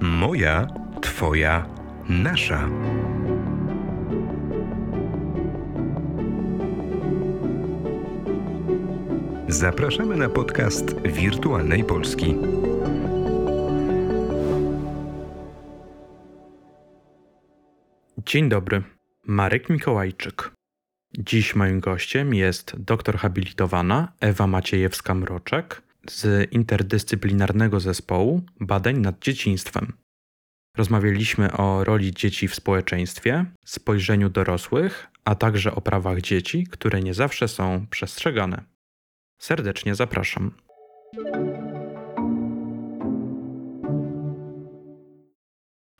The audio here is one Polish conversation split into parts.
Moja, Twoja, nasza. Zapraszamy na podcast Wirtualnej Polski. Dzień dobry, Marek Mikołajczyk. Dziś moim gościem jest doktor habilitowana Ewa Maciejewska-Mroczek z interdyscyplinarnego zespołu badań nad dzieciństwem. Rozmawialiśmy o roli dzieci w społeczeństwie, spojrzeniu dorosłych, a także o prawach dzieci, które nie zawsze są przestrzegane. Serdecznie zapraszam.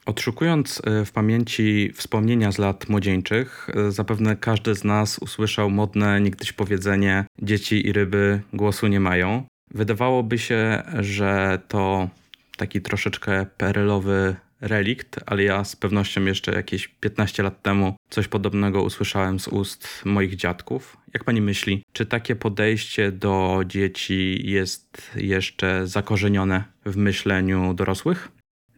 Odszukując e, w pamięci wspomnienia z lat młodzieńczych, e, zapewne każdy z nas usłyszał modne niegdyś powiedzenie: Dzieci i ryby głosu nie mają. Wydawałoby się, że to taki troszeczkę perelowy relikt, ale ja z pewnością jeszcze jakieś 15 lat temu coś podobnego usłyszałem z ust moich dziadków. Jak pani myśli, czy takie podejście do dzieci jest jeszcze zakorzenione w myśleniu dorosłych?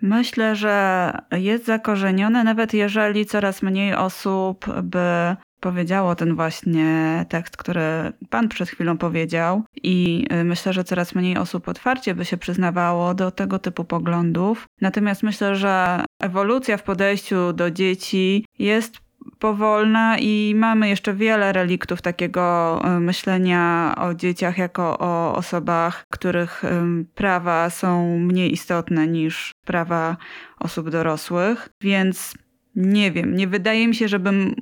Myślę, że jest zakorzenione, nawet jeżeli coraz mniej osób by powiedziało ten właśnie tekst, który Pan przed chwilą powiedział, i y, myślę, że coraz mniej osób otwarcie by się przyznawało do tego typu poglądów. Natomiast myślę, że ewolucja w podejściu do dzieci jest powolna i mamy jeszcze wiele reliktów takiego y, myślenia o dzieciach jako o osobach, których y, prawa są mniej istotne niż prawa osób dorosłych. Więc nie wiem, nie wydaje mi się, żebym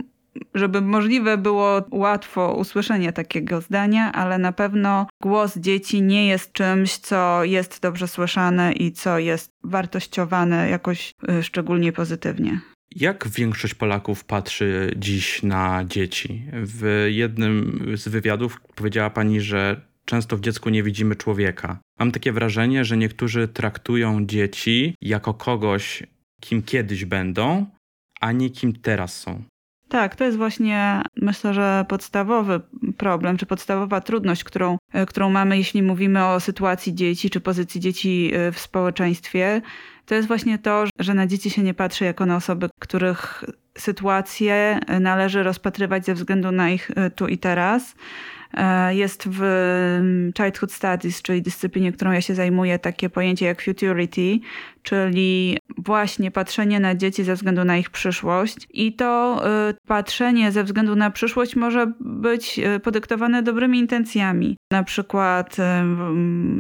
żeby możliwe było łatwo usłyszenie takiego zdania, ale na pewno głos dzieci nie jest czymś, co jest dobrze słyszane i co jest wartościowane jakoś y, szczególnie pozytywnie. Jak większość Polaków patrzy dziś na dzieci? W jednym z wywiadów powiedziała pani, że często w dziecku nie widzimy człowieka. Mam takie wrażenie, że niektórzy traktują dzieci jako kogoś, kim kiedyś będą, a nie kim teraz są. Tak, to jest właśnie myślę, że podstawowy problem, czy podstawowa trudność, którą, e, którą mamy, jeśli mówimy o sytuacji dzieci, czy pozycji dzieci e, w społeczeństwie. To jest właśnie to, że na dzieci się nie patrzy jako na osoby, których sytuacje należy rozpatrywać ze względu na ich e, tu i teraz jest w mm, Childhood Studies, czyli dyscyplinie, którą ja się zajmuję, takie pojęcie jak futurity, czyli właśnie patrzenie na dzieci ze względu na ich przyszłość. I to e, patrzenie ze względu na przyszłość może być e, podyktowane dobrymi intencjami. Na przykład,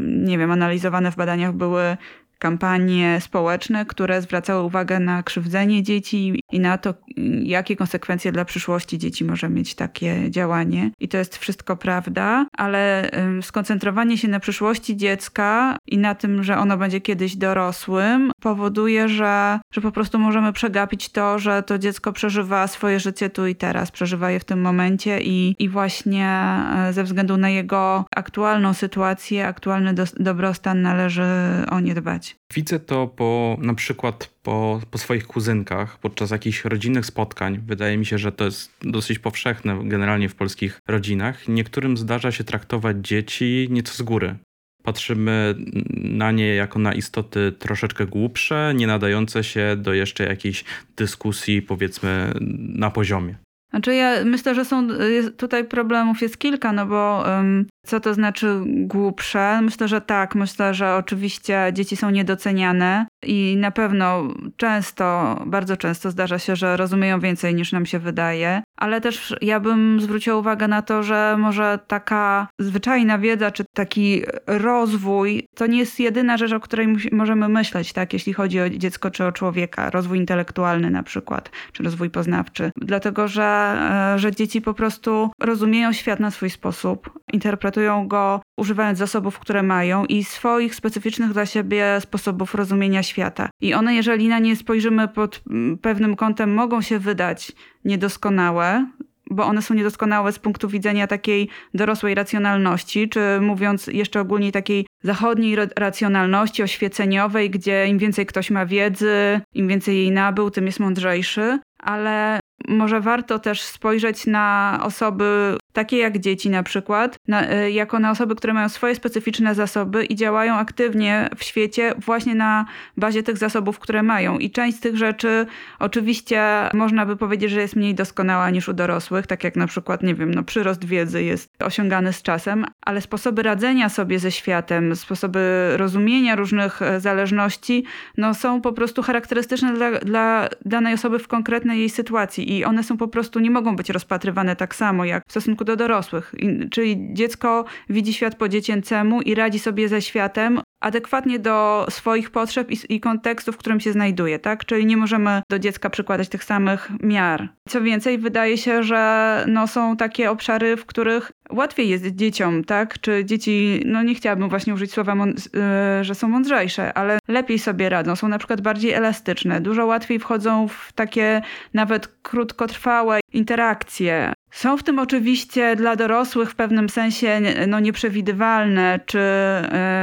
nie wiem, analizowane w badaniach były kampanie społeczne, które zwracały uwagę na krzywdzenie dzieci i na to, jakie konsekwencje dla przyszłości dzieci może mieć takie działanie. I to jest wszystko prawda, ale skoncentrowanie się na przyszłości dziecka i na tym, że ono będzie kiedyś dorosłym, powoduje, że, że po prostu możemy przegapić to, że to dziecko przeżywa swoje życie tu i teraz, przeżywa je w tym momencie i, i właśnie e, ze względu na jego aktualną sytuację, aktualny do, dobrostan należy o nie dbać. Widzę to po, na przykład po, po swoich kuzynkach podczas jakichś rodzinnych spotkań. Wydaje mi się, że to jest dosyć powszechne generalnie w polskich rodzinach. Niektórym zdarza się traktować dzieci nieco z góry. Patrzymy na nie jako na istoty troszeczkę głupsze, nie nadające się do jeszcze jakiejś dyskusji, powiedzmy, na poziomie. Znaczy ja myślę, że są tutaj problemów jest kilka, no bo um, co to znaczy głupsze? Myślę, że tak. Myślę, że oczywiście dzieci są niedoceniane i na pewno często, bardzo często zdarza się, że rozumieją więcej niż nam się wydaje, ale też ja bym zwróciła uwagę na to, że może taka zwyczajna wiedza czy taki rozwój to nie jest jedyna rzecz, o której możemy myśleć, tak, jeśli chodzi o dziecko czy o człowieka, rozwój intelektualny na przykład, czy rozwój poznawczy. Dlatego, że, e, że dzieci po prostu rozumieją świat na swój sposób, interpretują go używając zasobów, które mają i swoich specyficznych dla siebie sposobów rozumienia świata. I one, jeżeli na nie spojrzymy pod mm, pewnym kątem, mogą się wydać niedoskonałe, bo one są niedoskonałe z punktu widzenia takiej dorosłej racjonalności, czy mówiąc jeszcze ogólniej takiej zachodniej racjonalności oświeceniowej, gdzie im więcej ktoś ma wiedzy, im więcej jej nabył, tym jest mądrzejszy, ale może warto też spojrzeć na osoby takie jak dzieci na przykład, na, y, jako na osoby, które mają swoje specyficzne zasoby i działają aktywnie w świecie właśnie na bazie tych zasobów, które mają. I część z tych rzeczy oczywiście można by powiedzieć, że jest mniej doskonała niż u dorosłych, tak jak na przykład, nie wiem, no, przyrost wiedzy jest osiągany z czasem, ale sposoby radzenia sobie ze światem, sposoby rozumienia różnych e, zależności, no, są po prostu charakterystyczne dla, dla danej osoby w konkretnej jej sytuacji i one są po prostu, nie mogą być rozpatrywane tak samo jak w stosunku do dorosłych. I, czyli dziecko widzi świat po dziecięcemu i radzi sobie ze światem adekwatnie do swoich potrzeb i, i, kontekstu, w którym się znajduje, tak? Czyli nie możemy do dziecka przykładać tych samych miar. Co więcej, wydaje się, że no, są takie obszary, w których łatwiej jest dzieciom, tak? Czy dzieci, no nie chciałabym właśnie użyć słowa, yy, że są mądrzejsze, ale lepiej sobie radzą, są na przykład bardziej elastyczne, dużo łatwiej wchodzą w takie nawet krótkotrwałe interakcje. Są w tym oczywiście dla dorosłych w pewnym sensie no, nieprzewidywalne, czy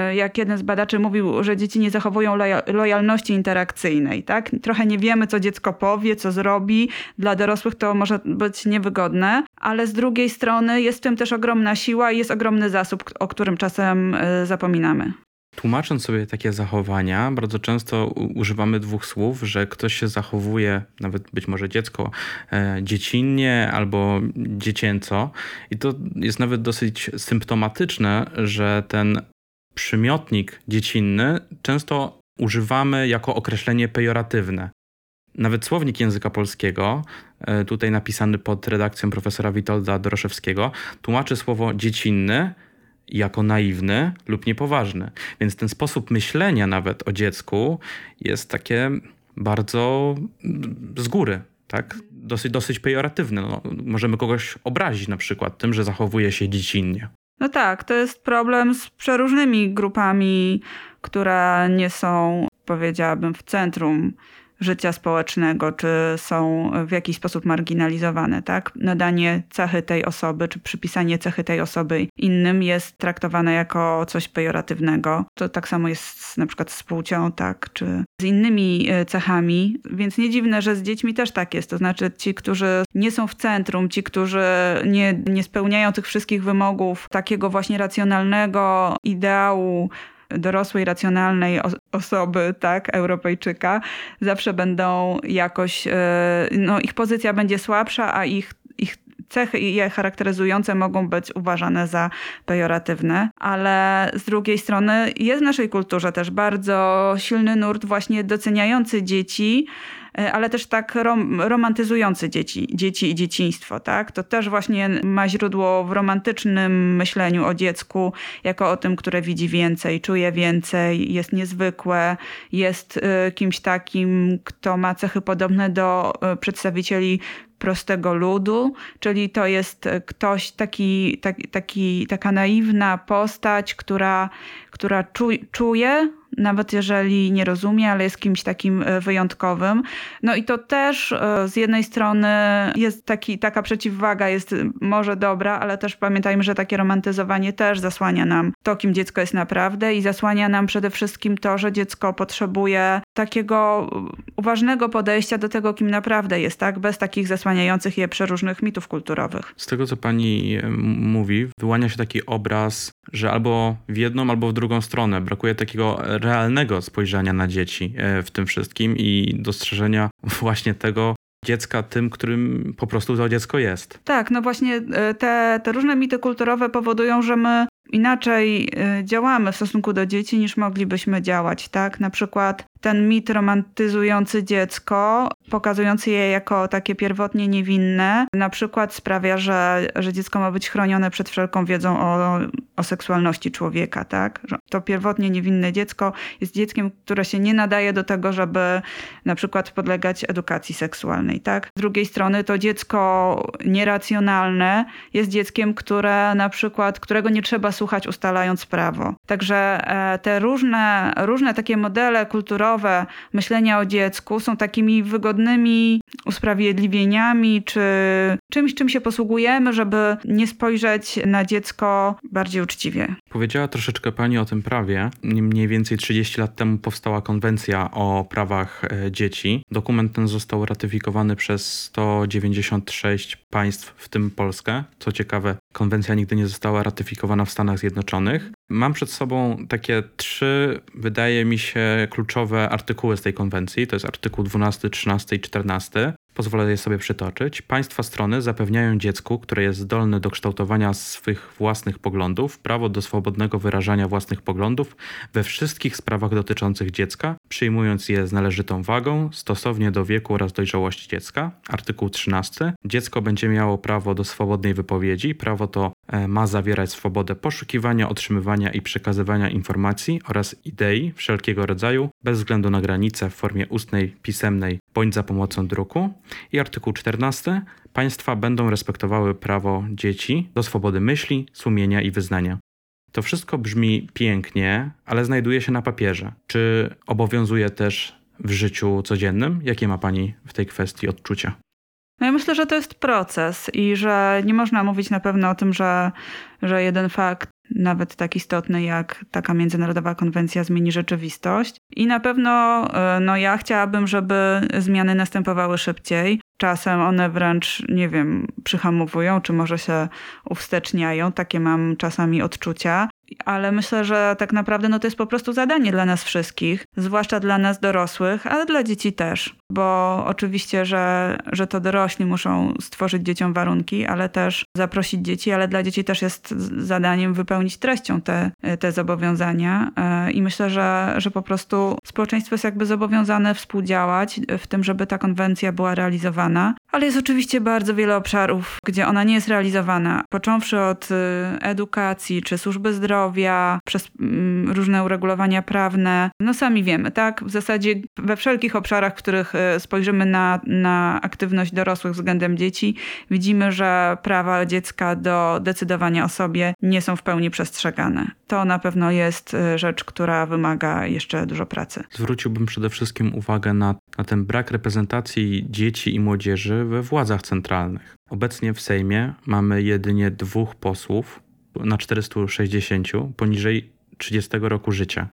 yy, jak jeden z badaczy mówił, że dzieci nie zachowują lojalności interakcyjnej, tak? Trochę nie wiemy, co dziecko powie, co zrobi. Dla dorosłych to może być niewygodne, ale z drugiej strony jest w tym też ogromna siła i jest ogromny zasób, o którym czasem yy, zapominamy. Tłumacząc sobie takie zachowania, bardzo często używamy dwóch słów, że ktoś się zachowuje, nawet być może dziecko, e, dziecinnie albo dziecięco. I to jest nawet dosyć symptomatyczne, że ten przymiotnik dziecinny często używamy jako określenie pejoratywne. Nawet słownik języka polskiego, e, tutaj napisany pod redakcją profesora Witolda Doroszewskiego, tłumaczy słowo dziecinny jako naiwny lub niepoważny. Więc ten sposób myślenia nawet o dziecku jest takie bardzo z góry, tak? Dosyć, dosyć pejoratywne. No, możemy kogoś obrazić na przykład tym, że zachowuje się dziecinnie. No tak, to jest problem z przeróżnymi grupami, które nie są, powiedziałabym, w centrum życia społecznego, czy są w jakiś sposób marginalizowane, tak? Nadanie cechy tej osoby, czy przypisanie cechy tej osoby innym jest traktowane jako coś pejoratywnego. To tak samo jest na przykład z płcią, tak? Czy z innymi e, cechami, więc nie dziwne, że z dziećmi też tak jest. To znaczy ci, którzy nie są w centrum, ci, którzy nie, nie spełniają tych wszystkich wymogów takiego właśnie racjonalnego ideału dorosłej, racjonalnej osoby, tak, Europejczyka, zawsze będą jakoś, e, no ich pozycja będzie słabsza, a ich, ich cechy je charakteryzujące mogą być uważane za pejoratywne, ale z drugiej strony jest w naszej kulturze też bardzo silny nurt właśnie doceniający dzieci, ale też tak rom, romantyzujący dzieci, dzieci i dzieciństwo, tak? To też właśnie ma źródło w romantycznym myśleniu o dziecku, jako o tym, które widzi więcej, czuje więcej, jest niezwykłe, jest e, kimś takim, kto ma cechy podobne do e, przedstawicieli prostego ludu, czyli to jest ktoś taki, taki, taki taka naiwna postać, która, która czu, czuje, nawet jeżeli nie rozumie, ale jest kimś takim e, wyjątkowym. No i to też e, z jednej strony jest taki, taka przeciwwaga, jest może dobra, ale też pamiętajmy, że takie romantyzowanie też zasłania nam to, kim dziecko jest naprawdę i zasłania nam przede wszystkim to, że dziecko potrzebuje takiego uważnego podejścia do tego, kim naprawdę jest, tak? Bez takich zasłaniających je przeróżnych mitów kulturowych. Z tego, co pani e, mówi, wyłania się taki obraz, że albo w jedną, albo w drugą stronę. Brakuje takiego realnego spojrzenia na dzieci e, w tym wszystkim i dostrzeżenia właśnie tego, dziecka tym, którym po prostu to dziecko jest. Tak, no właśnie e, te, te różne mity kulturowe powodują, że my inaczej y, działamy w stosunku do dzieci niż moglibyśmy działać, tak? Na przykład ten mit romantyzujący dziecko, pokazujący je jako takie pierwotnie niewinne, na przykład sprawia, że, że dziecko ma być chronione przed wszelką wiedzą o, o seksualności człowieka, tak? Że to pierwotnie niewinne dziecko jest dzieckiem, które się nie nadaje do tego, żeby na przykład podlegać edukacji seksualnej, tak? Z drugiej strony to dziecko nieracjonalne jest dzieckiem, które na przykład, którego nie trzeba słuchać ustalając prawo. Także e, te różne, różne takie modele kulturowe myślenia o dziecku są takimi wygodnymi usprawiedliwieniami czy, czymś, czym się posługujemy, żeby nie spojrzeć na dziecko bardziej uczciwie. Powiedziała troszeczkę Pani o tym prawie. Mniej więcej 30 lat temu powstała konwencja o prawach e, dzieci. Dokument ten został ratyfikowany przez 196 państw, w tym Polskę. Co ciekawe, konwencja nigdy nie została ratyfikowana w Stanach Zjednoczonych. Mam przed sobą takie trzy, wydaje mi się, kluczowe artykuły z tej konwencji. To jest artykuł 12, 13 i 14. Pozwolę je sobie przytoczyć. Państwa strony zapewniają dziecku, które jest zdolne do kształtowania swych własnych poglądów, prawo do swobodnego wyrażania własnych poglądów we wszystkich sprawach dotyczących dziecka, przyjmując je z należytą wagą, stosownie do wieku oraz dojrzałości dziecka. Artykuł 13. Dziecko będzie miało prawo do swobodnej wypowiedzi. Prawo to e, ma zawierać swobodę poszukiwania, otrzymywania i przekazywania informacji oraz idei wszelkiego rodzaju, bez względu na granice w formie ustnej, pisemnej bądź za pomocą druku. I artykuł 14. Państwa będą respektowały prawo dzieci do swobody myśli, sumienia i wyznania. To wszystko brzmi pięknie, ale znajduje się na papierze. Czy obowiązuje też w życiu codziennym? Jakie ma Pani w tej kwestii odczucia? No ja myślę, że to jest proces i że nie można mówić na pewno o tym, że, że jeden fakt, nawet tak istotny jak taka międzynarodowa konwencja, zmieni rzeczywistość. I na pewno e, no ja chciałabym, żeby zmiany następowały szybciej. Czasem one wręcz, nie wiem, przyhamowują, czy może się uwsteczniają. Takie mam czasami odczucia ale myślę, że tak naprawdę no to jest po prostu zadanie dla nas wszystkich, zwłaszcza dla nas dorosłych, ale dla dzieci też. Bo oczywiście, że, że to dorośli muszą stworzyć dzieciom warunki, ale też zaprosić dzieci, ale dla dzieci też jest zadaniem wypełnić treścią te, te zobowiązania. E, I myślę, że, że po prostu społeczeństwo jest jakby zobowiązane współdziałać w tym, żeby ta konwencja była realizowana. Ale jest oczywiście bardzo wiele obszarów, gdzie ona nie jest realizowana. Począwszy od y, edukacji czy służby zdrowia, przez mm, różne uregulowania prawne. No sami wiemy, tak? W zasadzie we wszelkich obszarach, w których e, spojrzymy na, na aktywność dorosłych względem dzieci, widzimy, że prawa dziecka do decydowania o sobie nie są w pełni przestrzegane. To na pewno jest e, rzecz, która wymaga jeszcze dużo pracy. Zwróciłbym przede wszystkim uwagę na, na ten brak reprezentacji dzieci i młodzieży we władzach centralnych. Obecnie w Sejmie mamy jedynie dwóch posłów, na 460 poniżej 30 roku życia.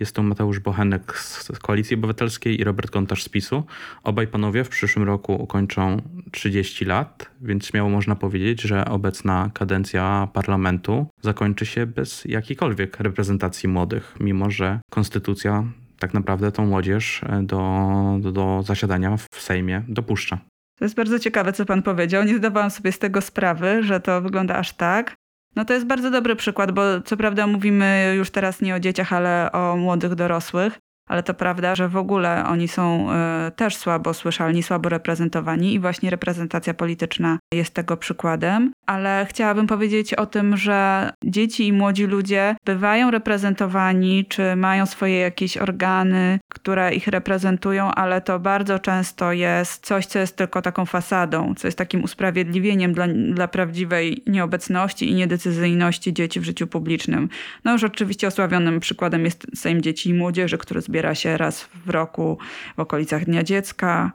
Jest to Mateusz Bochenek z Koalicji Obywatelskiej i Robert Gontarz z PiSu. Obaj panowie w przyszłym roku ukończą 30 lat, więc śmiało można powiedzieć, że obecna kadencja parlamentu zakończy się bez jakiejkolwiek reprezentacji młodych, mimo że konstytucja tak naprawdę tą młodzież do, do, do zasiadania w Sejmie dopuszcza. To jest bardzo ciekawe, co pan powiedział. Nie zdawałam sobie z tego sprawy, że to wygląda aż tak. No to jest bardzo dobry przykład, bo co prawda mówimy już teraz nie o dzieciach, ale o młodych dorosłych ale to prawda, że w ogóle oni są e, też słabo słyszalni, słabo reprezentowani i właśnie reprezentacja polityczna jest tego przykładem. Ale chciałabym powiedzieć o tym, że dzieci i młodzi ludzie bywają reprezentowani, czy mają swoje jakieś organy, które ich reprezentują, ale to bardzo często jest coś, co jest tylko taką fasadą, co jest takim usprawiedliwieniem dla, dla prawdziwej nieobecności i niedecyzyjności dzieci w życiu publicznym. No już oczywiście osławionym przykładem jest Sejm Dzieci i Młodzieży, który zbiera zbiera się raz w roku w okolicach Dnia Dziecka,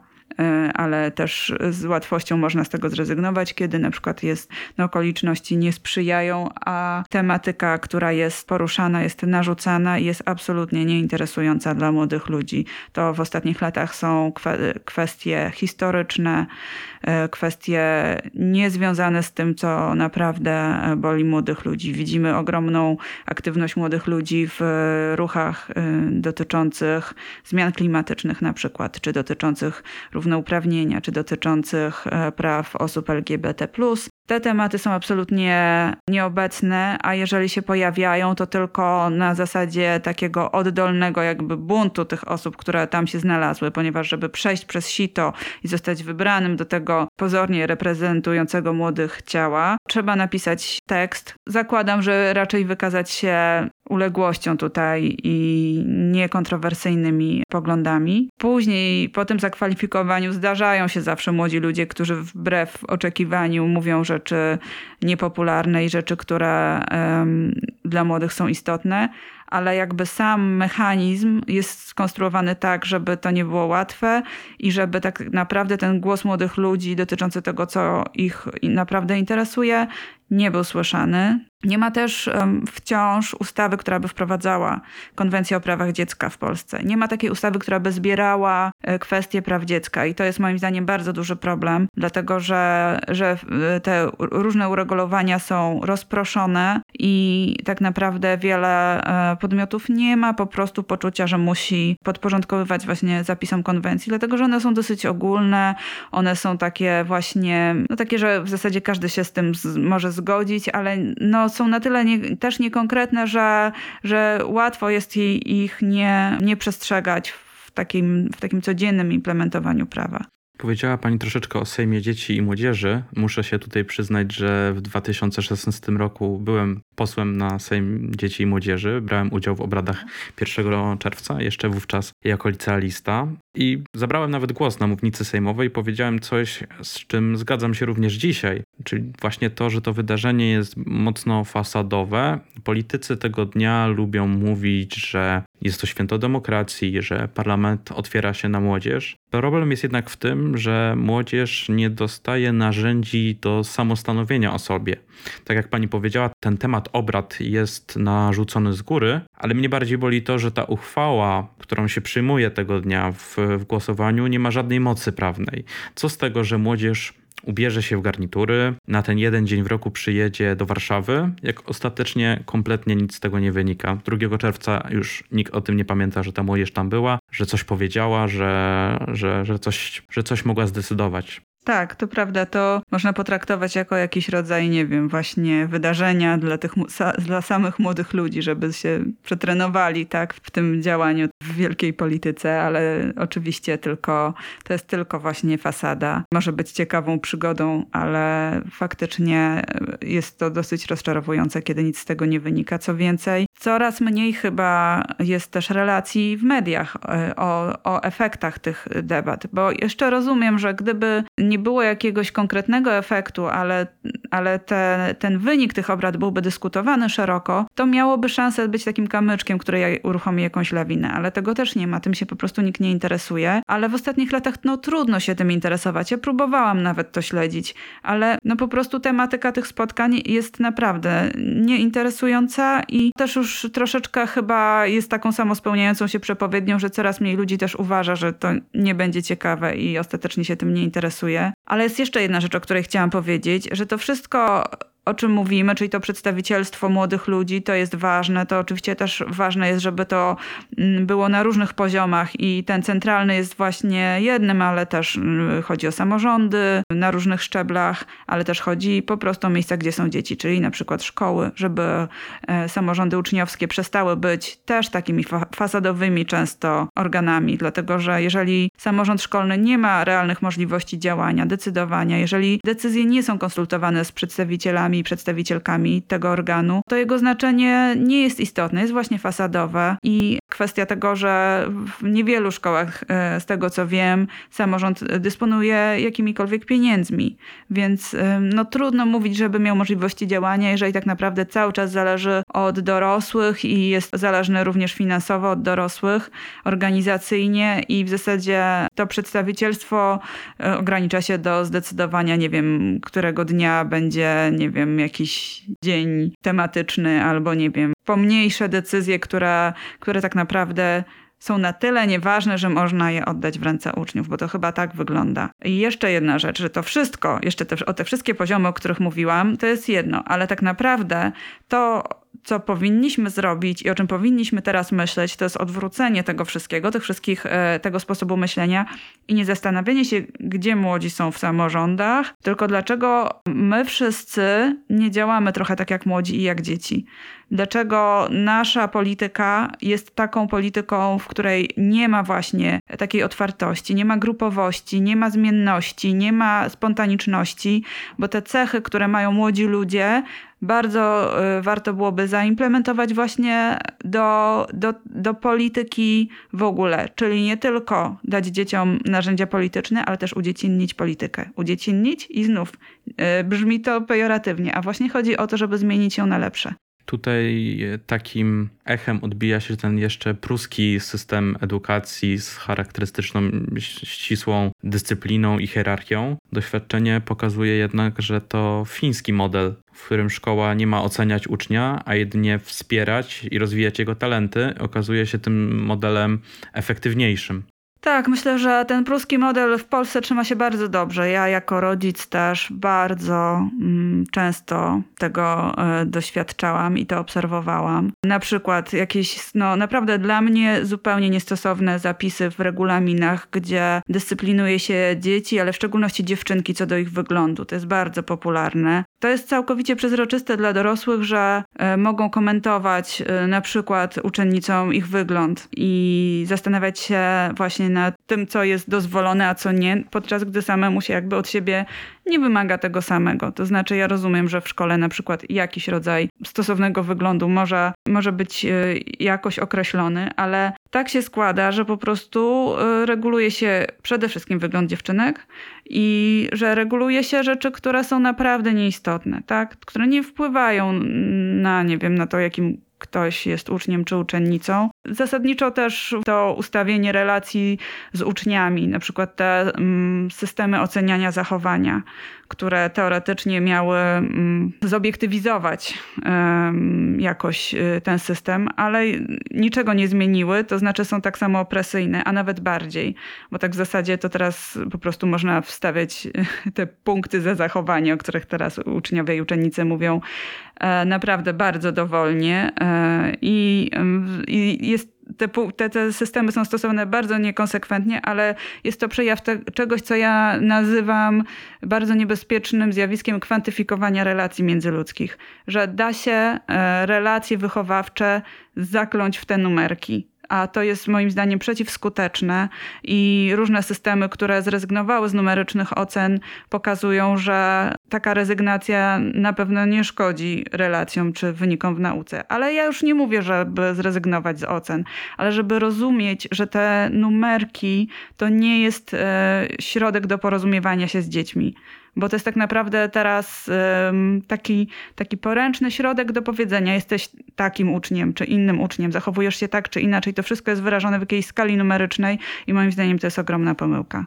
ale też z łatwością można z tego zrezygnować, kiedy na przykład jest, no, okoliczności nie sprzyjają, a tematyka, która jest poruszana, jest narzucana i jest absolutnie nieinteresująca dla młodych ludzi. To w ostatnich latach są kwestie historyczne, E, kwestie niezwiązane z tym, co naprawdę boli młodych ludzi. Widzimy ogromną aktywność młodych ludzi w ruchach e, dotyczących zmian klimatycznych na przykład, czy dotyczących równouprawnienia, czy dotyczących e, praw osób LGBT. Te tematy są absolutnie nieobecne, a jeżeli się pojawiają, to tylko na zasadzie takiego oddolnego jakby buntu tych osób, które tam się znalazły, ponieważ żeby przejść przez sito i zostać wybranym do tego pozornie reprezentującego młodych ciała, trzeba napisać tekst. Zakładam, że raczej wykazać się uległością tutaj i niekontrowersyjnymi poglądami. Później po tym zakwalifikowaniu zdarzają się zawsze młodzi ludzie, którzy wbrew oczekiwaniu mówią rzeczy niepopularne i rzeczy, które dla młodych są istotne, ale jakby sam mechanizm jest skonstruowany tak, żeby to nie było łatwe i żeby tak naprawdę ten głos młodych ludzi dotyczący tego, co ich naprawdę interesuje, nie był słyszany. Nie ma też wciąż ustawy, która by wprowadzała konwencję o prawach dziecka w Polsce. Nie ma takiej ustawy, która by zbierała e, kwestie praw dziecka i to jest moim zdaniem bardzo duży problem, dlatego że, że e, te różne uregulowania są rozproszone i tak naprawdę wiele e, podmiotów nie ma po prostu poczucia, że musi podporządkowywać właśnie zapisom konwencji, dlatego że one są dosyć ogólne, one są takie właśnie, no takie, że w zasadzie każdy się z tym z, może zgodzić, ale no są na tyle nie, też niekonkretne, że, że łatwo jest ich nie, nie przestrzegać w takim, w takim codziennym implementowaniu prawa. Powiedziała Pani troszeczkę o Sejmie Dzieci i Młodzieży. Muszę się tutaj przyznać, że w 2016 roku byłem posłem na Sejm Dzieci i Młodzieży. Brałem udział w obradach 1 czerwca, jeszcze wówczas jako licealista. I zabrałem nawet głos na mównicy sejmowej i powiedziałem coś, z czym zgadzam się również dzisiaj. Czyli właśnie to, że to wydarzenie jest mocno fasadowe. Politycy tego dnia lubią mówić, że jest to święto demokracji, że parlament otwiera się na młodzież. Problem jest jednak w tym, że młodzież nie dostaje narzędzi do samostanowienia o sobie. Tak jak pani powiedziała, ten temat obrad jest narzucony z góry, ale mnie bardziej boli to, że ta uchwała, którą się przyjmuje tego dnia w, w głosowaniu, nie ma żadnej mocy prawnej. Co z tego, że młodzież ubierze się w garnitury, na ten jeden dzień w roku przyjedzie do Warszawy, jak ostatecznie kompletnie nic z tego nie wynika. 2 czerwca już nikt o tym nie pamięta, że ta młodzież tam była, że coś powiedziała, że, że, że, coś, że coś mogła zdecydować. Tak, to prawda. To można potraktować jako jakiś rodzaj, nie wiem, właśnie wydarzenia dla tych dla samych młodych ludzi, żeby się przetrenowali tak w tym działaniu w wielkiej polityce, ale oczywiście tylko to jest tylko właśnie fasada. Może być ciekawą przygodą, ale faktycznie jest to dosyć rozczarowujące, kiedy nic z tego nie wynika. Co więcej, coraz mniej chyba jest też relacji w mediach e, o, o efektach tych debat, bo jeszcze rozumiem, że gdyby nie było jakiegoś konkretnego efektu, ale, ale te, ten wynik tych obrad byłby dyskutowany szeroko, to miałoby szansę być takim kamyczkiem, który uruchomi jakąś lawinę, ale tego też nie ma, tym się po prostu nikt nie interesuje. Ale w ostatnich latach no trudno się tym interesować. Ja próbowałam nawet to śledzić, ale no po prostu tematyka tych spotkań jest naprawdę nieinteresująca i też już troszeczkę chyba jest taką samospełniającą się przepowiednią, że coraz mniej ludzi też uważa, że to nie będzie ciekawe i ostatecznie się tym nie interesuje. Ale jest jeszcze jedna rzecz, o której chciałam powiedzieć, że to wszystko o czym mówimy, czyli to przedstawicielstwo młodych ludzi, to jest ważne. To oczywiście też ważne jest, żeby to mm, było na różnych poziomach i ten centralny jest właśnie jednym, ale też mm, chodzi o samorządy na różnych szczeblach, ale też chodzi po prostu o miejsca, gdzie są dzieci, czyli na przykład szkoły, żeby e, samorządy uczniowskie przestały być też takimi fasadowymi często organami, dlatego że jeżeli samorząd szkolny nie ma realnych możliwości działania, decydowania, jeżeli decyzje nie są konsultowane z przedstawicielami, przedstawicielami i przedstawicielkami tego organu, to jego znaczenie nie jest istotne, jest właśnie fasadowe i kwestia tego, że w niewielu szkołach, e, z tego co wiem, samorząd dysponuje jakimikolwiek pieniędzmi, więc e, no trudno mówić, żeby miał możliwości działania, jeżeli tak naprawdę cały czas zależy od dorosłych i jest zależny również finansowo od dorosłych, organizacyjnie i w zasadzie to przedstawicielstwo e, ogranicza się do zdecydowania, nie wiem, którego dnia będzie, nie wiem, wiem, jakiś dzień tematyczny albo nie wiem, pomniejsze decyzje, które, które tak naprawdę są na tyle nieważne, że można je oddać w ręce uczniów, bo to chyba tak wygląda. I jeszcze jedna rzecz, że to wszystko, jeszcze te, o te wszystkie poziomy, o których mówiłam, to jest jedno, ale tak naprawdę to co powinniśmy zrobić i o czym powinniśmy teraz myśleć, to jest odwrócenie tego wszystkiego, tych wszystkich, e, tego sposobu myślenia i nie zastanawianie się, gdzie młodzi są w samorządach, tylko dlaczego my wszyscy nie działamy trochę tak jak młodzi i jak dzieci. Dlaczego nasza polityka jest taką polityką, w której nie ma właśnie takiej otwartości, nie ma grupowości, nie ma zmienności, nie ma spontaniczności, bo te cechy, które mają młodzi ludzie, bardzo y, warto byłoby zaimplementować właśnie do, do, do polityki w ogóle, czyli nie tylko dać dzieciom narzędzia polityczne, ale też udziecinnić politykę. Udziecinnić i znów y, brzmi to pejoratywnie, a właśnie chodzi o to, żeby zmienić ją na lepsze. Tutaj takim echem odbija się ten jeszcze pruski system edukacji z charakterystyczną ścisłą dyscypliną i hierarchią. Doświadczenie pokazuje jednak, że to fiński model, w którym szkoła nie ma oceniać ucznia, a jedynie wspierać i rozwijać jego talenty, okazuje się tym modelem efektywniejszym. Tak, myślę, że ten pruski model w Polsce trzyma się bardzo dobrze. Ja jako rodzic też bardzo mm, często tego y, doświadczałam i to obserwowałam. Na przykład jakieś, no naprawdę dla mnie zupełnie niestosowne zapisy w regulaminach, gdzie dyscyplinuje się dzieci, ale w szczególności dziewczynki co do ich wyglądu. To jest bardzo popularne. To jest całkowicie przezroczyste dla dorosłych, że y, mogą komentować y, na przykład uczennicom ich wygląd i zastanawiać się właśnie nad tym, co jest dozwolone, a co nie, podczas gdy samemu się jakby od siebie nie wymaga tego samego. To znaczy, ja rozumiem, że w szkole na przykład jakiś rodzaj stosownego wyglądu może, może być y, jakoś określony, ale tak się składa, że po prostu y, reguluje się przede wszystkim wygląd dziewczynek i że reguluje się rzeczy, które są naprawdę nieistotne, tak? które nie wpływają na, nie wiem, na to, jakim ktoś jest uczniem czy uczennicą. Zasadniczo też to ustawienie relacji z uczniami, na przykład te mm, systemy oceniania zachowania, które teoretycznie miały mm, zobiektywizować jakoś y, ten system, ale niczego nie zmieniły, to znaczy są tak samo opresyjne, a nawet bardziej, bo tak w zasadzie to teraz po prostu można wstawiać te punkty za zachowanie, o których teraz uczniowie i uczennice mówią e, naprawdę bardzo dowolnie e, i, i jest te, te, te, systemy są stosowane bardzo niekonsekwentnie, ale jest to przejaw te, czegoś, co ja nazywam bardzo niebezpiecznym zjawiskiem kwantyfikowania relacji międzyludzkich. Że da się e, relacje wychowawcze zakląć w te numerki a to jest moim zdaniem przeciwskuteczne i różne systemy, które zrezygnowały z numerycznych ocen, pokazują, że taka rezygnacja na pewno nie szkodzi relacjom czy wynikom w nauce. Ale ja już nie mówię, żeby zrezygnować z ocen, ale żeby rozumieć, że te numerki to nie jest e, środek do porozumiewania się z dziećmi bo to jest tak naprawdę teraz taki, taki poręczny środek do powiedzenia: jesteś takim uczniem, czy innym uczniem, zachowujesz się tak, czy inaczej. To wszystko jest wyrażone w jakiejś skali numerycznej i moim zdaniem to jest ogromna pomyłka.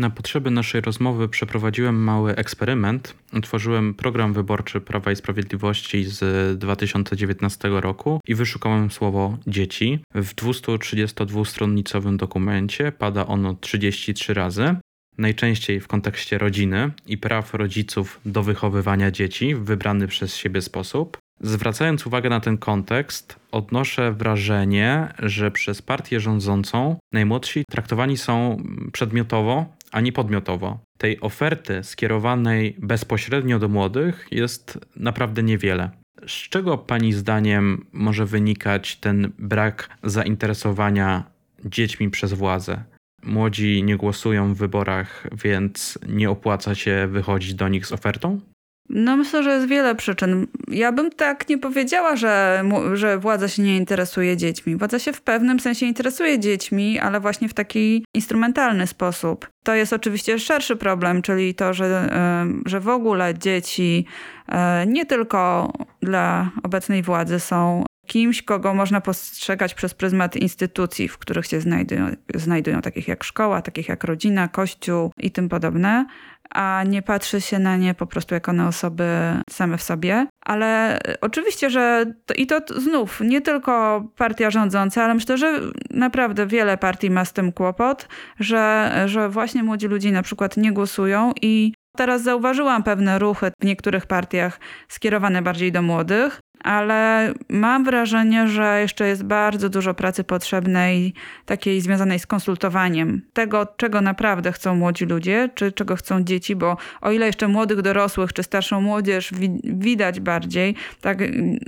Na potrzeby naszej rozmowy przeprowadziłem mały eksperyment. Utworzyłem program wyborczy Prawa i Sprawiedliwości z 2019 roku i wyszukałem słowo dzieci. W 232-stronnicowym dokumencie pada ono 33 razy. Najczęściej w kontekście rodziny i praw rodziców do wychowywania dzieci w wybrany przez siebie sposób. Zwracając uwagę na ten kontekst, odnoszę wrażenie, że przez partię rządzącą najmłodsi traktowani są przedmiotowo, a nie podmiotowo. Tej oferty skierowanej bezpośrednio do młodych jest naprawdę niewiele. Z czego Pani zdaniem może wynikać ten brak zainteresowania dziećmi przez władzę? Młodzi nie głosują w wyborach, więc nie opłaca się wychodzić do nich z ofertą? No myślę, że jest wiele przyczyn. Ja bym tak nie powiedziała, że, że władza się nie interesuje dziećmi. Władza się w pewnym sensie interesuje dziećmi, ale właśnie w taki instrumentalny sposób. To jest oczywiście szerszy problem, czyli to, że, że w ogóle dzieci e, nie tylko dla obecnej władzy są kimś, kogo można postrzegać przez pryzmat instytucji, w których się znajdują, znajdują takich jak szkoła, takich jak rodzina, kościół i tym podobne, a nie patrzy się na nie po prostu jako na osoby same w sobie. Ale oczywiście, że to, i to znów nie tylko partia rządząca, ale myślę, że naprawdę wiele partii ma z tym kłopot, że, że właśnie młodzi ludzie na przykład nie głosują i Teraz zauważyłam pewne ruchy w niektórych partiach skierowane bardziej do młodych, ale mam wrażenie, że jeszcze jest bardzo dużo pracy potrzebnej, takiej związanej z konsultowaniem tego, czego naprawdę chcą młodzi ludzie, czy czego chcą dzieci, bo o ile jeszcze młodych dorosłych, czy starszą młodzież wi widać bardziej, tak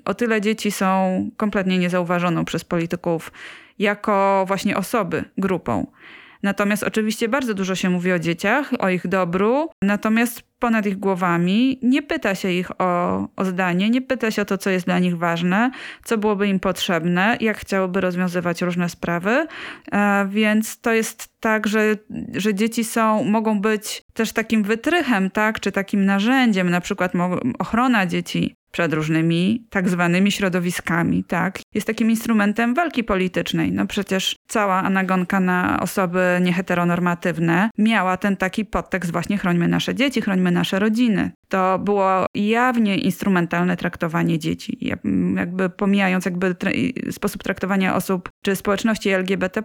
o tyle dzieci są kompletnie niezauważoną przez polityków jako właśnie osoby, grupą. Natomiast oczywiście bardzo dużo się mówi o dzieciach, o ich dobru, natomiast ponad ich głowami nie pyta się ich o, o zdanie, nie pyta się o to, co jest dla nich ważne, co byłoby im potrzebne, jak chciałoby rozwiązywać różne sprawy. E, więc to jest tak, że, że dzieci są, mogą być też takim wytrychem, tak, czy takim narzędziem, na przykład ochrona dzieci przed różnymi tak zwanymi środowiskami, tak? Jest takim instrumentem walki politycznej. No przecież cała anagonka na osoby nieheteronormatywne miała ten taki podtekst właśnie chrońmy nasze dzieci, chrońmy nasze rodziny. To było jawnie instrumentalne traktowanie dzieci. Jakby pomijając jakby sposób traktowania osób czy społeczności LGBT+,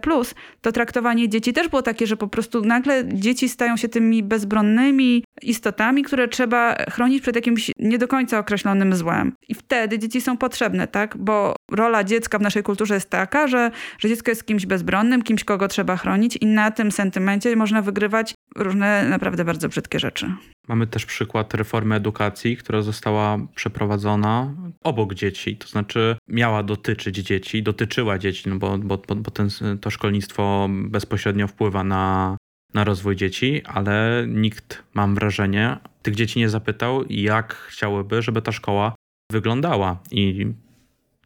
to traktowanie dzieci też było takie, że po prostu nagle dzieci stają się tymi bezbronnymi istotami, które trzeba chronić przed jakimś nie do końca określonym złem. I wtedy dzieci są potrzebne, tak? Bo rola dziecka w naszej kulturze jest taka, że, że dziecko jest kimś bezbronnym, kimś, kogo trzeba chronić i na tym sentymencie można wygrywać różne naprawdę bardzo brzydkie rzeczy. Mamy też przykład reformy edukacji, która została przeprowadzona obok dzieci, to znaczy miała dotyczyć dzieci, dotyczyła dzieci, no bo, bo, bo ten, to szkolnictwo bezpośrednio wpływa na, na rozwój dzieci, ale nikt, mam wrażenie, tych dzieci nie zapytał, jak chciałyby, żeby ta szkoła wyglądała. I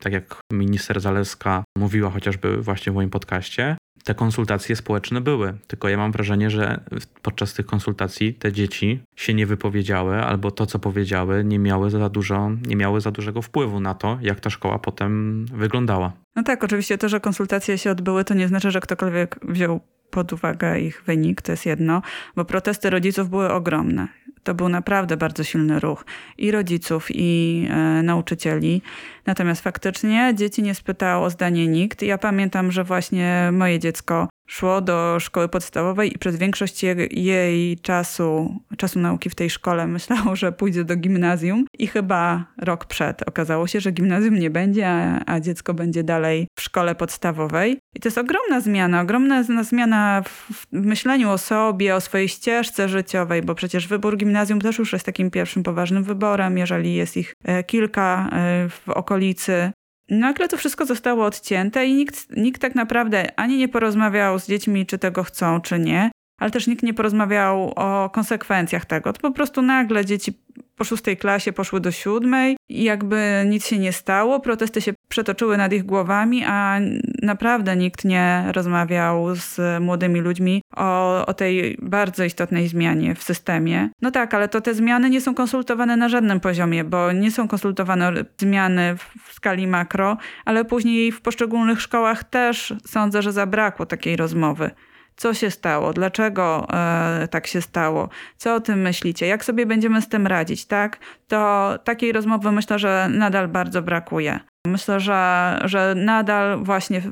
tak jak minister Zaleska mówiła chociażby właśnie w moim podcaście, te konsultacje społeczne były. Tylko ja mam wrażenie, że podczas tych konsultacji te dzieci się nie wypowiedziały, albo to, co powiedziały, nie miały za dużo, nie miały za dużego wpływu na to, jak ta szkoła potem wyglądała. No tak, oczywiście to, że konsultacje się odbyły, to nie znaczy, że ktokolwiek wziął pod uwagę ich wynik, to jest jedno, bo protesty rodziców były ogromne. To był naprawdę bardzo silny ruch i rodziców, i e, nauczycieli. Natomiast faktycznie dzieci nie spytało o zdanie nikt. Ja pamiętam, że właśnie moje dziecko szło do szkoły podstawowej i przez większość jej czasu, czasu nauki w tej szkole myślało, że pójdzie do gimnazjum i chyba rok przed okazało się, że gimnazjum nie będzie, a, a dziecko będzie dalej w szkole podstawowej. I to jest ogromna zmiana, ogromna zmiana w myśleniu o sobie, o swojej ścieżce życiowej, bo przecież wybór gimnazjum też już jest takim pierwszym poważnym wyborem, jeżeli jest ich e, kilka e, w okolicy. Nagle to wszystko zostało odcięte i nikt, nikt tak naprawdę ani nie porozmawiał z dziećmi, czy tego chcą, czy nie, ale też nikt nie porozmawiał o konsekwencjach tego. To po prostu nagle dzieci po szóstej klasie poszły do siódmej i jakby nic się nie stało, protesty się przetoczyły nad ich głowami, a naprawdę nikt nie rozmawiał z młodymi ludźmi o, o tej bardzo istotnej zmianie w systemie. No tak, ale to te zmiany nie są konsultowane na żadnym poziomie, bo nie są konsultowane zmiany w skali makro, ale później w poszczególnych szkołach też sądzę, że zabrakło takiej rozmowy. Co się stało? Dlaczego e, tak się stało? Co o tym myślicie? Jak sobie będziemy z tym radzić, tak? To takiej rozmowy myślę, że nadal bardzo brakuje. Myślę, że, że nadal właśnie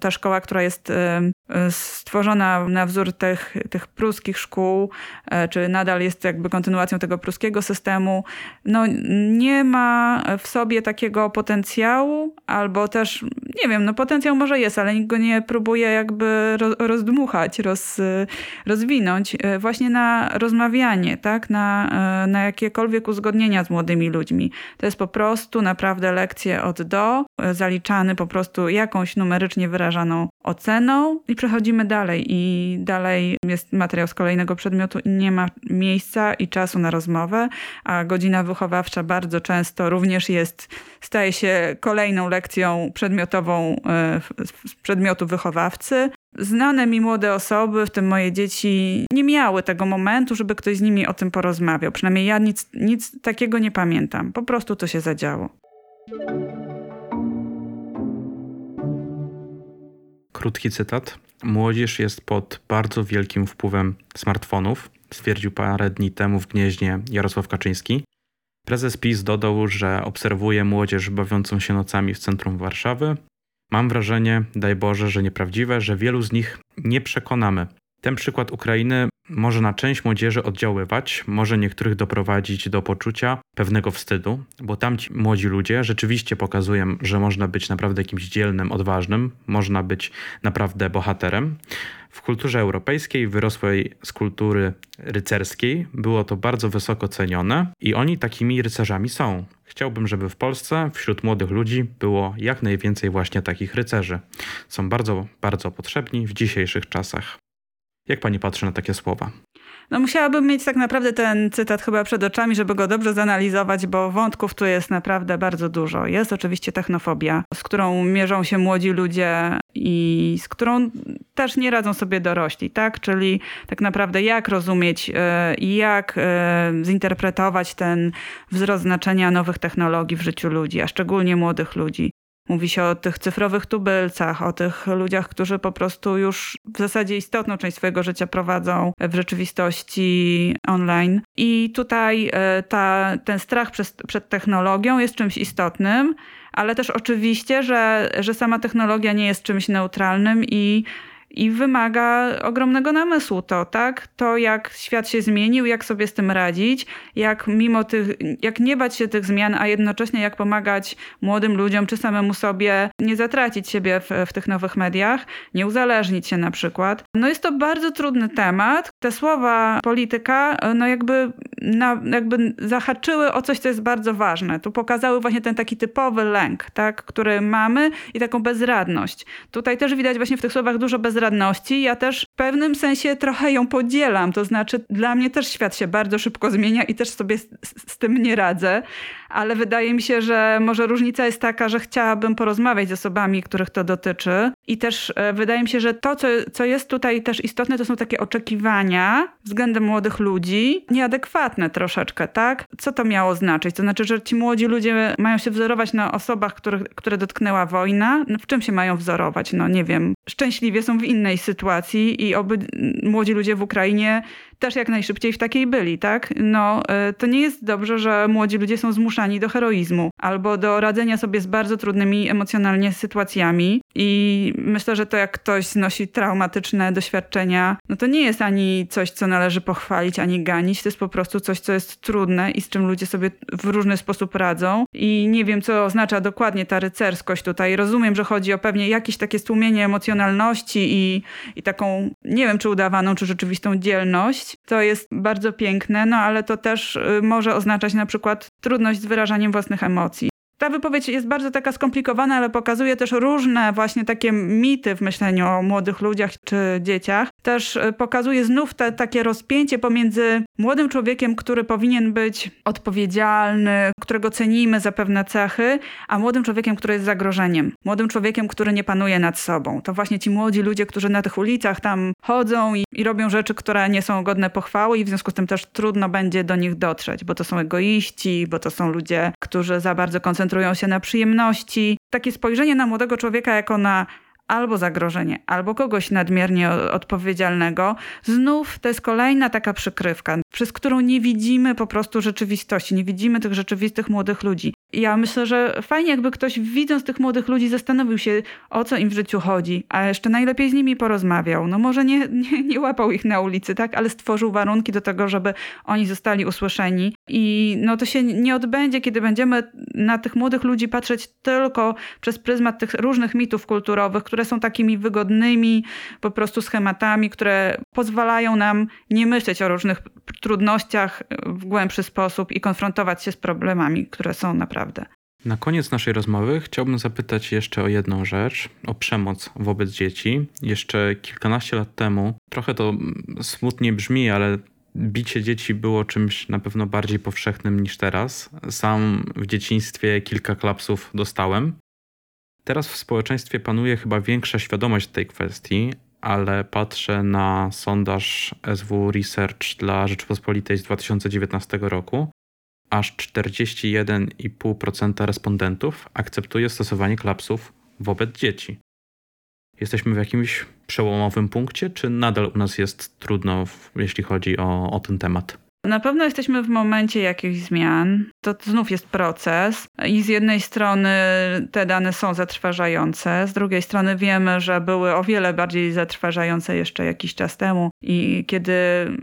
ta szkoła, która jest stworzona na wzór tych, tych pruskich szkół, e, czy nadal jest jakby kontynuacją tego pruskiego systemu, no nie ma w sobie takiego potencjału, albo też, nie wiem, no potencjał może jest, ale nikt go nie próbuje jakby rozdmuchać, roz, rozwinąć e, właśnie na rozmawianie, tak, na, e, na jakiekolwiek uzgodnienia z młodymi ludźmi. To jest po prostu naprawdę lekcje od do, zaliczany po prostu jakąś numerycznie wyrażaną oceną i przechodzimy dalej. I dalej jest materiał z kolejnego przedmiotu i nie ma miejsca i czasu na rozmowę, a godzina wychowawcza bardzo często również jest, staje się kolejną lekcją przedmiotową e, z przedmiotu wychowawcy. Znane mi młode osoby, w tym moje dzieci, nie miały tego momentu, żeby ktoś z nimi o tym porozmawiał. Przynajmniej ja nic, nic takiego nie pamiętam. Po prostu to się zadziało. Krótki cytat. Młodzież jest pod bardzo wielkim wpływem smartfonów, stwierdził parę dni temu w Gnieźnie Jarosław Kaczyński. Prezes PiS dodał, że obserwuje młodzież bawiącą się nocami w centrum Warszawy. Mam wrażenie, daj Boże, że nieprawdziwe, że wielu z nich nie przekonamy. Ten przykład Ukrainy może na część młodzieży oddziaływać, może niektórych doprowadzić do poczucia pewnego wstydu, bo tamci młodzi ludzie rzeczywiście pokazują, że można być naprawdę jakimś dzielnym, odważnym, można być naprawdę bohaterem. W kulturze europejskiej, wyrosłej z kultury rycerskiej, było to bardzo wysoko cenione i oni takimi rycerzami są. Chciałbym, żeby w Polsce wśród młodych ludzi było jak najwięcej właśnie takich rycerzy. Są bardzo, bardzo potrzebni w dzisiejszych czasach. Jak pani patrzy na takie słowa? No musiałabym mieć tak naprawdę ten cytat chyba przed oczami, żeby go dobrze zanalizować, bo wątków tu jest naprawdę bardzo dużo. Jest oczywiście technofobia, z którą mierzą się młodzi ludzie i z którą też nie radzą sobie dorośli, tak? Czyli tak naprawdę jak rozumieć e, i jak e, zinterpretować ten wzrost znaczenia nowych technologii w życiu ludzi, a szczególnie młodych ludzi. Mówi się o tych cyfrowych tubylcach, o tych ludziach, którzy po prostu już w zasadzie istotną część swojego życia prowadzą w rzeczywistości online. I tutaj e, ta, ten strach przed, technologią jest czymś istotnym, ale też oczywiście, że, że sama technologia nie jest czymś neutralnym i i wymaga ogromnego namysłu to, tak? To, jak świat się zmienił, jak sobie z tym radzić, jak mimo tych, jak nie bać się tych zmian, a jednocześnie jak pomagać młodym ludziom, czy samemu sobie nie zatracić siebie w, w tych nowych mediach, nie uzależnić się na przykład. No jest to bardzo trudny temat. Te słowa polityka, no jakby, na, jakby zahaczyły o coś, co jest bardzo ważne. Tu pokazały właśnie ten taki typowy lęk, tak? Który mamy i taką bezradność. Tutaj też widać właśnie w tych słowach dużo bezradności bezradności, ja też w pewnym sensie trochę ją podzielam. To znaczy, dla mnie też świat się bardzo szybko zmienia i też sobie z, z, tym nie radzę, ale wydaje mi się, że może różnica jest taka, że chciałabym porozmawiać z osobami, których to dotyczy. I też e, wydaje mi się, że to, co, co jest tutaj też istotne, to są takie oczekiwania względem młodych ludzi, nieadekwatne troszeczkę, tak? Co to miało znaczyć? To znaczy, że ci młodzi ludzie mają się wzorować na osobach, których, które dotknęła wojna. No, w czym się mają wzorować? No nie wiem. Szczęśliwie są w innej sytuacji i oby młodzi ludzie w Ukrainie też jak najszybciej w takiej byli, tak? No, e, to nie jest dobrze, że młodzi ludzie są zmuszani do heroizmu albo do radzenia sobie z bardzo trudnymi emocjonalnie sytuacjami i myślę, że to jak ktoś znosi traumatyczne doświadczenia, no to nie jest ani coś, co należy pochwalić, ani ganić, to jest po prostu coś, co jest trudne i z czym ludzie sobie w różny sposób radzą i nie wiem, co oznacza dokładnie ta rycerskość tutaj. Rozumiem, że chodzi o pewnie jakieś takie stłumienie emocjonalności i, i taką, nie wiem, czy udawaną, czy rzeczywistą dzielność, to jest bardzo piękne, no ale to też y, może oznaczać na przykład trudność z wyrażaniem własnych emocji. Ta wypowiedź jest bardzo taka skomplikowana, ale pokazuje też różne właśnie takie mity w myśleniu o młodych ludziach czy dzieciach. Też y, pokazuje znów te, takie rozpięcie pomiędzy młodym człowiekiem, który powinien być odpowiedzialny, którego cenimy za pewne cechy, a młodym człowiekiem, który jest zagrożeniem. Młodym człowiekiem, który nie panuje nad sobą. To właśnie ci młodzi ludzie, którzy na tych ulicach tam chodzą i, i robią rzeczy, które nie są godne pochwały i w związku z tym też trudno będzie do nich dotrzeć, bo to są egoiści, bo to są ludzie, którzy za bardzo koncentrują się na przyjemności. Takie spojrzenie na młodego człowieka jako na albo zagrożenie, albo kogoś nadmiernie odpowiedzialnego, znów to jest kolejna taka przykrywka, przez którą nie widzimy po prostu rzeczywistości, nie widzimy tych rzeczywistych młodych ludzi. Ja myślę, że fajnie jakby ktoś widząc tych młodych ludzi zastanowił się, o co im w życiu chodzi, a jeszcze najlepiej z nimi porozmawiał. No może nie, nie, nie łapał ich na ulicy, tak, ale stworzył warunki do tego, żeby oni zostali usłyszeni. I no to się nie odbędzie, kiedy będziemy na tych młodych ludzi patrzeć tylko przez pryzmat tych różnych mitów kulturowych, które są takimi wygodnymi po prostu schematami, które pozwalają nam nie myśleć o różnych trudnościach w głębszy sposób i konfrontować się z problemami, które są naprawdę. Na koniec naszej rozmowy chciałbym zapytać jeszcze o jedną rzecz, o przemoc wobec dzieci. Jeszcze kilkanaście lat temu, trochę to smutnie brzmi, ale bicie dzieci było czymś na pewno bardziej powszechnym niż teraz. Sam w dzieciństwie kilka klapsów dostałem. Teraz w społeczeństwie panuje chyba większa świadomość tej kwestii, ale patrzę na sondaż SW Research dla Rzeczypospolitej z 2019 roku. Aż 41,5% respondentów akceptuje stosowanie klapsów wobec dzieci. Jesteśmy w jakimś przełomowym punkcie, czy nadal u nas jest trudno, jeśli chodzi o, o ten temat? Na pewno jesteśmy w momencie jakichś zmian. To znów jest proces i z jednej strony te dane są zatrważające, z drugiej strony wiemy, że były o wiele bardziej zatrważające jeszcze jakiś czas temu i kiedy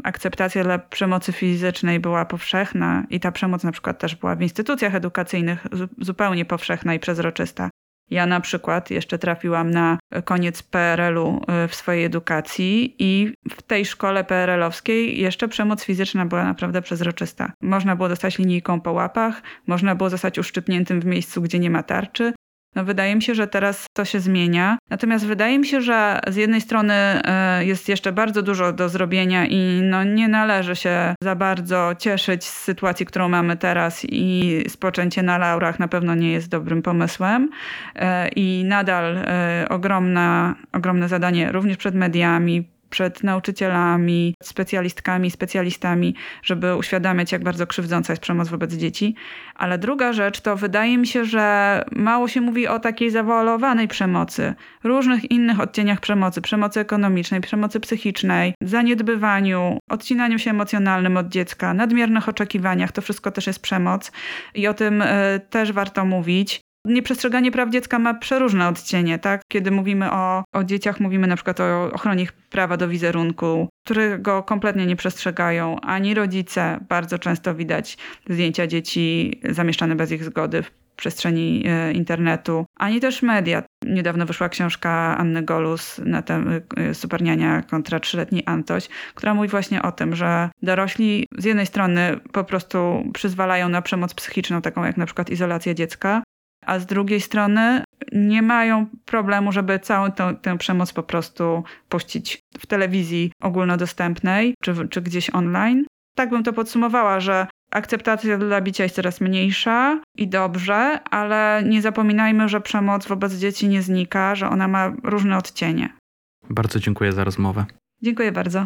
akceptacja dla przemocy fizycznej była powszechna i ta przemoc na przykład też była w instytucjach edukacyjnych zupełnie powszechna i przezroczysta, ja na przykład jeszcze trafiłam na koniec PRL-u y, w swojej edukacji i w tej szkole PRL-owskiej jeszcze przemoc fizyczna była naprawdę przezroczysta. Można było dostać linijką po łapach, można było zostać uszczypniętym w miejscu, gdzie nie ma tarczy. No wydaje mi się, że teraz to się zmienia. Natomiast wydaje mi się, że z jednej strony e, jest jeszcze bardzo dużo do zrobienia i no nie należy się za bardzo cieszyć z sytuacji, którą mamy teraz i spoczęcie na laurach na pewno nie jest dobrym pomysłem. E, I nadal e, ogromna, ogromne zadanie również przed mediami, przed nauczycielami, specjalistkami, specjalistami, żeby uświadamiać, jak bardzo krzywdząca jest przemoc wobec dzieci. Ale druga rzecz to wydaje mi się, że mało się mówi o takiej zawoalowanej przemocy, różnych innych odcieniach przemocy, przemocy ekonomicznej, przemocy psychicznej, zaniedbywaniu, odcinaniu się emocjonalnym od dziecka, nadmiernych oczekiwaniach. To wszystko też jest przemoc i o tym y, też warto mówić. Nieprzestrzeganie praw dziecka ma przeróżne odcienie, tak? Kiedy mówimy o, o dzieciach, mówimy na przykład o ochronie ich prawa do wizerunku, którego kompletnie nie przestrzegają ani rodzice. Bardzo często widać zdjęcia dzieci zamieszczane bez ich zgody w przestrzeni e, internetu, ani też media. Niedawno wyszła książka Anny Golus na temat Superniania kontra trzyletni Antoś, która mówi właśnie o tym, że dorośli z jednej strony po prostu przyzwalają na przemoc psychiczną, taką jak na przykład izolacja dziecka, a z drugiej strony nie mają problemu, żeby całą tę, tę przemoc po prostu puścić w telewizji ogólnodostępnej czy, czy gdzieś online. Tak bym to podsumowała, że akceptacja dla bicia jest coraz mniejsza i dobrze, ale nie zapominajmy, że przemoc wobec dzieci nie znika, że ona ma różne odcienie. Bardzo dziękuję za rozmowę. Dziękuję bardzo.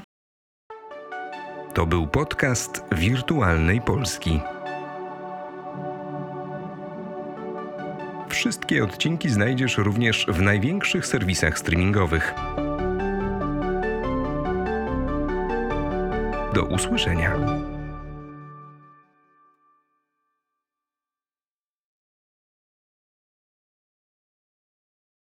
To był podcast Wirtualnej Polski. Wszystkie odcinki znajdziesz również w największych serwisach streamingowych. Do usłyszenia.